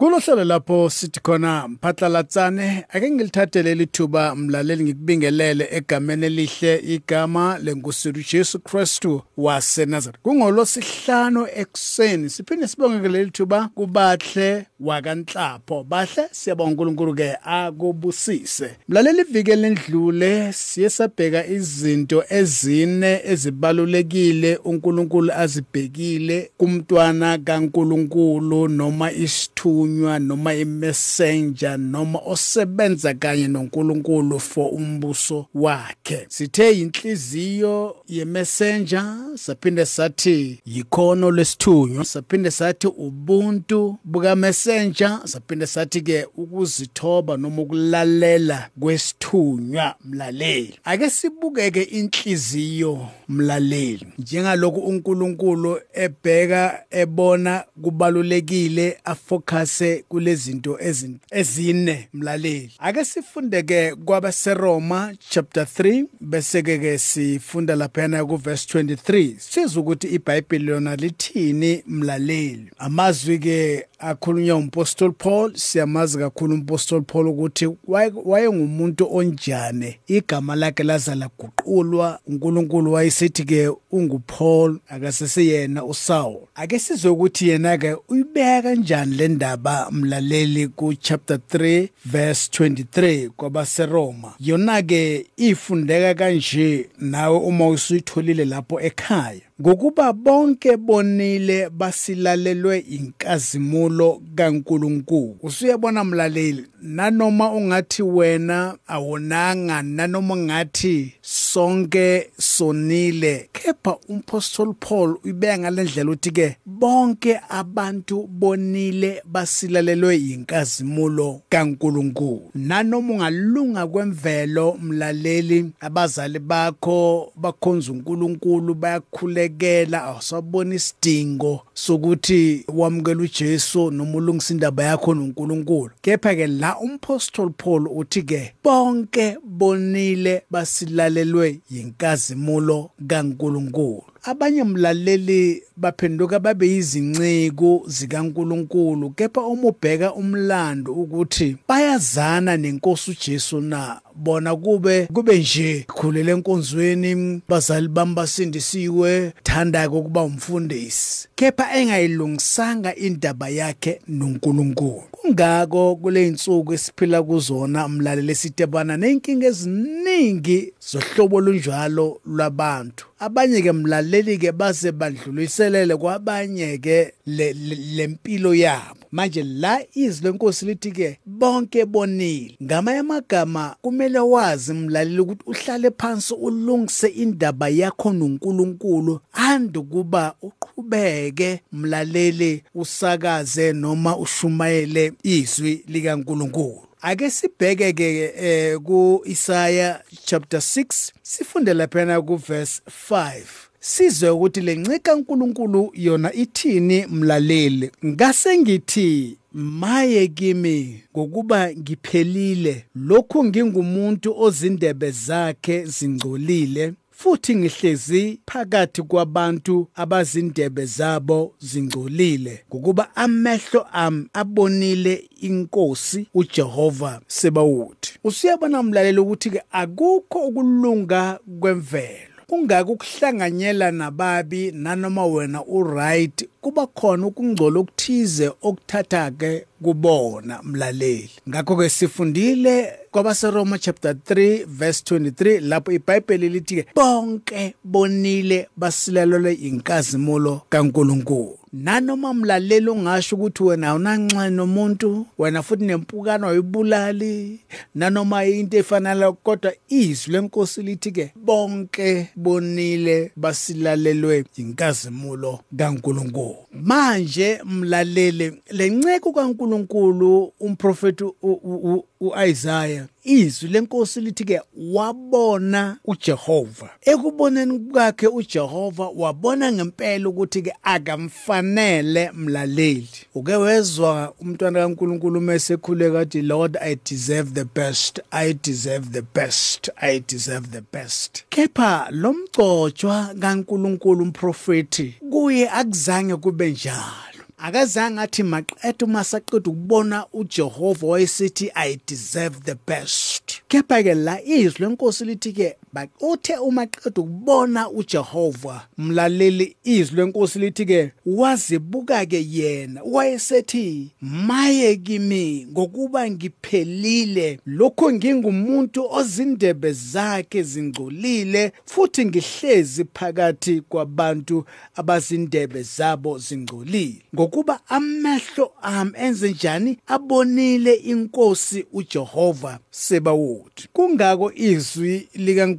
Kulohlelo lapho sithi khona mphatlalatsane ake ngilithathele lithuba mlaleli ngikubingelele egameni elihle igama lenkosi Jesu Kristu waseNazaretha. Kungolosihlanu ekseni siphinde sibonge leli thuba kubahle wakanhlapho. Bahle siyabonga uNkulunkulu ke akubusise. Mlaleli ivike lendlule siye sabheka izinto ezine ezibalulekile uNkulunkulu azibhekile kumntwana kaNkulunkulu noma isithunywa okhulunywa noma imessenger noma osebenza kanye noNkulunkulu for umbuso wakhe. Sithe inhliziyo yemessenger saphinde sathi yikhono lesithunywa saphinde sathi ubuntu buka messenger saphinde sathi ke ukuzithoba noma ukulalela kwesithunywa mlaleli. Ake sibukeke inhliziyo mlaleli. Njengalokhu uNkulunkulu ebheka ebona kubalulekile afocus sise kulezinto ezine mlaleli. Ake sifunde ke kwabaseroma chapter 3 bese ke ke sifunda lapha ku verse 23 siza ukuthi iBhayibheli lona lithini mlaleli? Amazwi ke akhulunywa umpostoli Paul. Siyamazi kakhulu umpostoli Paul ukuthi wayengumuntu onjane. Igama lakhe laza laguqulwa. uNkulunkulu wayesithi ke unguPaul akasesiyena uSaul. Ake sizwe ukuthi yena ke uyibeka kanjani le ndaba mlaleli ku chapter 3 verse 23 kwabaseRoma. Yona ke ifundeka kanje nawe uma usuyitholile lapho ekhaya. Ngokuba bonke bonile basilalelwe inkazimulo kaNkuluNkulu. Usuyabona mlaleli nanoma ungathi wena awonanga nanoma ngathi sonke sonile kepha umpostoli Paul uyibeka ngalendlela uthi ke bonke abantu bonile basilalelwe inkazimulo kaNkuluNkulu. Nanoma ungalunga kwemvelo mlaleli abazali bakho bakhonza uNkulunkulu bayakhuleka ukwamukela awusabona isidingo sokuthi wamukela uJesu noma ulungisa indaba yakho noNkulunkulu. Kepha ke la umpostoli Paul uthi ke bonke bonile basilalelwe yinkazimulo kaNkulunkulu. Abanye mlaleli baphenduka babe yizinciko zikaNkuluNkulu kepha uma ubheka umlando ukuthi bayazana nenkosi uJesu na bona kube kube nje khulele enkonzweni bazali bami basindisiwe thanda ukuba umfundisi. Kepha engayilungisanga indaba yakhe noNkulunkulu. Kungako kule insuku esiphila kuzona umlaleli sitebana nenkinga eziningi zohlobo olunjalo lwabantu. Abanye ke mlaleli ke baze bandluliselele kwabanye ke lempilo yabo. Manje la izwi lenkosi lithi ke bonke bonile. Ngamanye amagama kumele wazi mlaleli ukuthi uhlale phansi ulungise indaba yakho noNkulunkulu andukuba uqhubeke mlaleli usakaze noma ushumayele izwi likaNkulunkulu. Ake sibheke ke eh ku Isaiah chapter 6 sifunde lapha ku verse 5 sizwe ukuthi lencika uNkulunkulu yona ithini mlaleli? Ngase ngithi maye kimi ngokuba ngiphelile. Lokhu ngingumuntu ozindebe zakhe zingcolile futhi ngihlezi phakathi kwabantu abazindebe zabo zingcolile ngokuba amehlo am abonile inkosi uJehova sebawuthi. Usiyabona mlaleli ukuthi ke akukho ukulunga kwemvelo. Kungaki ukuhlanganyela nababi nanoma wena uright kuba khona ukungcola okuthize okuthatha ke kubona mlaleli. Ngakho ke sifundile kwabaseroma chapter 3 verse 23 lapho iBhayibheli lithi ke bonke bonile basilalelwe inkazimulo kaNkuluNkulu. Nanoma mlaleli ungasho ukuthi wena awunanxele nomuntu wena futhi nempukano ayibulali nanoma into efanele kodwa izwi lenkosi lithi ke bonke bonile basilalelwe inkazimulo kaNkuluNkulu. Manje mlaleli lenceko kaNkuluNkulu umprofeti uIsaiah izwi lenkosi lithi ke wabona uJehova. Ekuboneni kwakhe uJehova wabona ngempela ukuthi ke akamfanele mlaleli. Uke wezwa umntwana kaNkuluNkulu mesekhuleka athi Lord I deserve the best I deserve the best I deserve the best. Kepha lomgcojwa kaNkuluNkulu umprofeti kuye akuzange kube njalo. Akazange athi maqedwe masaqeda ukubona uJehova wayesithi i deserve the best. Kepha ke la izwi lenkosi lithi ke uthe uma qeda ukubona uJehova mlaleli izwi lenkosi lithi ke wazibuka ke yena wayesethi maye kimi ngokuba ngiphelile lokho ngingumuntu ozindebe zakhe zingcolile futhi ngihlezi phakathi kwabantu abazindebe zabo zingcolile. Ngokuba amehlo ami enze njani abonile inkosi uJehova sebawuthi kungako izwi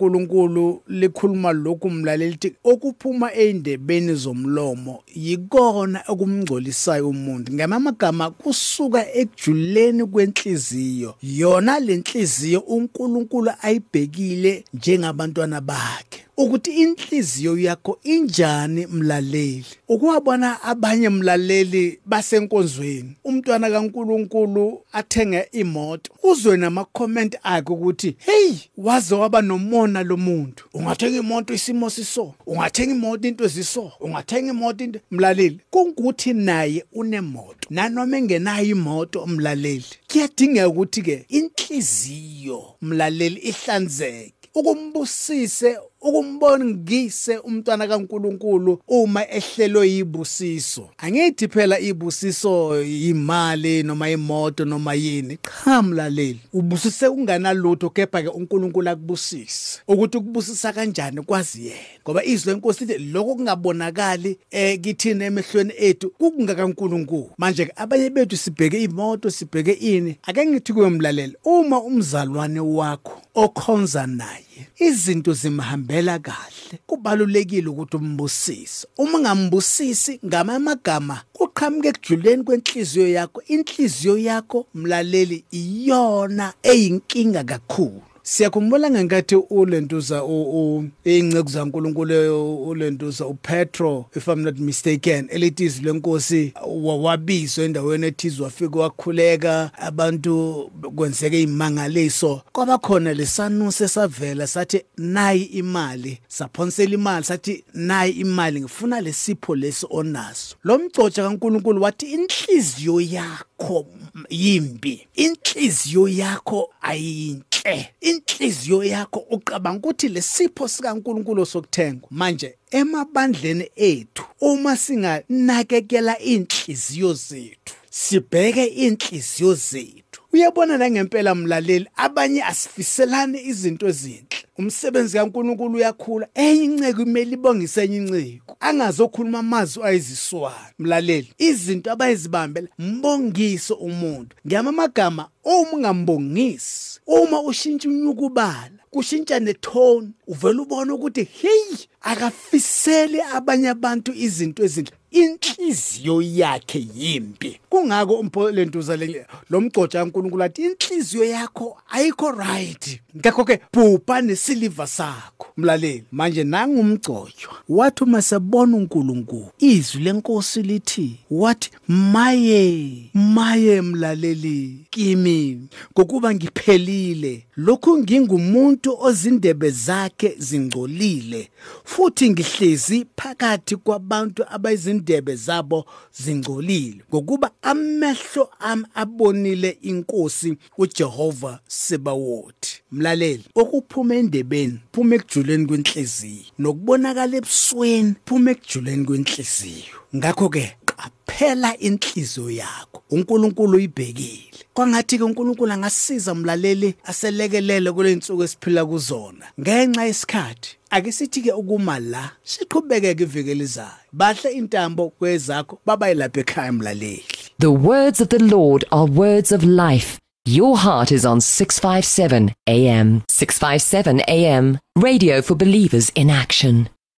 likaNkuluNkulu likhuluma lokhu mlaleli lithi okuphuma eindebeni zomlomo yikona okumngcolisayo umuntu. Ngamagama kusuka ekujuleni kwenhliziyo. Yona lenhliziyo uNkulunkulu ayibhekile njengabantwana bakhe. Ukuthi inhliziyo yakho injani mlaleli? Ukuwabona abanye mlaleli basenkonzweni umntwana kaNkuluNkulu athenga imoto uzwe nama comment akhe ukuthi hey waze waba nomona lo muntu. Ungathenga imoto isimo siso? Ungathenga imoto into eziso? Ungathenga imoto into mlaleli kungukuthi naye unemoto. Nanoma engenayo imoto mlaleli kuyadingeka ukuthi ke inhliziyo mlaleli ihlanzeke. Ukumbusise ukumbona ngise umntwana kaNkuluNkulu uma ehlelwe yibusiso. Angithi phela ibusiso imali noma imoto noma yini? Cha mlaleli ubusise unganalutho kepha ke uNkulunkulu akubusise. Ukuthi ukubusisa kanjani kwazi yena? Ngoba izwi lenkosi lithi lokho kungabonakali eh kithina emehlweni ethu kungakaNkulunkulu manje ke abanye bethu sibheke imoto sibheke ini. Ake ngithi kuwe mlaleli uma umzalwane wakho okhonza naye izinto zimhambela kahle. Kubalulekile ukuthi umbusise. Uma ngambusisi ngamamagama kuqhamuke ekujuleni kwenhliziyo yakho. Inhliziyo yakho mlaleli iyona eyinkinga kakhulu. Siyakhumbula ngenkathi ulentuza ingceku zaNkulunkulu ulentuza uPetro if i'm not mistaken elithi izwi lenkosi wabizwa endaweni ethizwe wafika wakhuleka abantu kwenzeke imangaliso. Kwaba khona lesanuse savela sathi nayi imali saphonsela imali sathi nayi imali ngifuna lesipho lesi onaso. Lo mgcotsha kaNkulunkulu wathi inhliziyo yakho yimbi inhliziyo yakho ayinhle inhliziyo yakho uqabanga ukuthi lesipho sikaNkuluNkulu sokuthengwa manje emabandleni ethu uma singanakekela inhliziyo zethu sibheke inhliziyo zethu. Uyabona la ngempela mlaleli abanye asifiselane izinto ezinhle. Umsebenzi kaNkuluNkulu uyakhula enye inceke kumele ibongise enye inceke angazokhuluma amazwi ayiziswana mlaleli izinto abayizibambela mbongiso umuntu. Ngamamagama uma ungambongisi uma ushintsha unyukubala kushintsha netone uvela ubona ukuthi hey akafisele abanye abantu izinto ezinhle. Inhliziyo yakhe yimpi kungako umpolentuza lo mgcotsha kaNkuluNkulu athi inhliziyo yakho ayikho right. Ngakho ke bhubha nesiliva sakho. Mlaleli manje nangumgcotshwa wathi uma sebona uNkulunkulu izwi lenkosi lithi wathi maye maye mlaleli kimi ngokuba ngiphelile. Lokhu ngingumuntu ozindebe zakhe zingcolile futhi ngihlezi phakathi kwabantu abayizindebe zabo zingcolile. Ngokuba amehlo ami abonile inkosi uJehova Sebawothi. Mlaleli okuphuma endebeni phuma ekujuleni kwenhliziyo nokubonakala ebusweni phuma ekujuleni kwenhliziyo. Ngakho ke qaphela inhliziyo yakho uNkulunkulu uyibhekile kwangathi ke uNkulunkulu angasiza umlaleli aselekelele kule insuku esiphila kuzona ngenxa yesikhathi ake sithi ke ukuma la siqhubeke ke ivekeli zayo bahle intambo kwezakho babayilapha ekhaya mlaleli The words of the Lord are words of life. Your heart is on 657 AM. 657 AM. Radio for believers in action.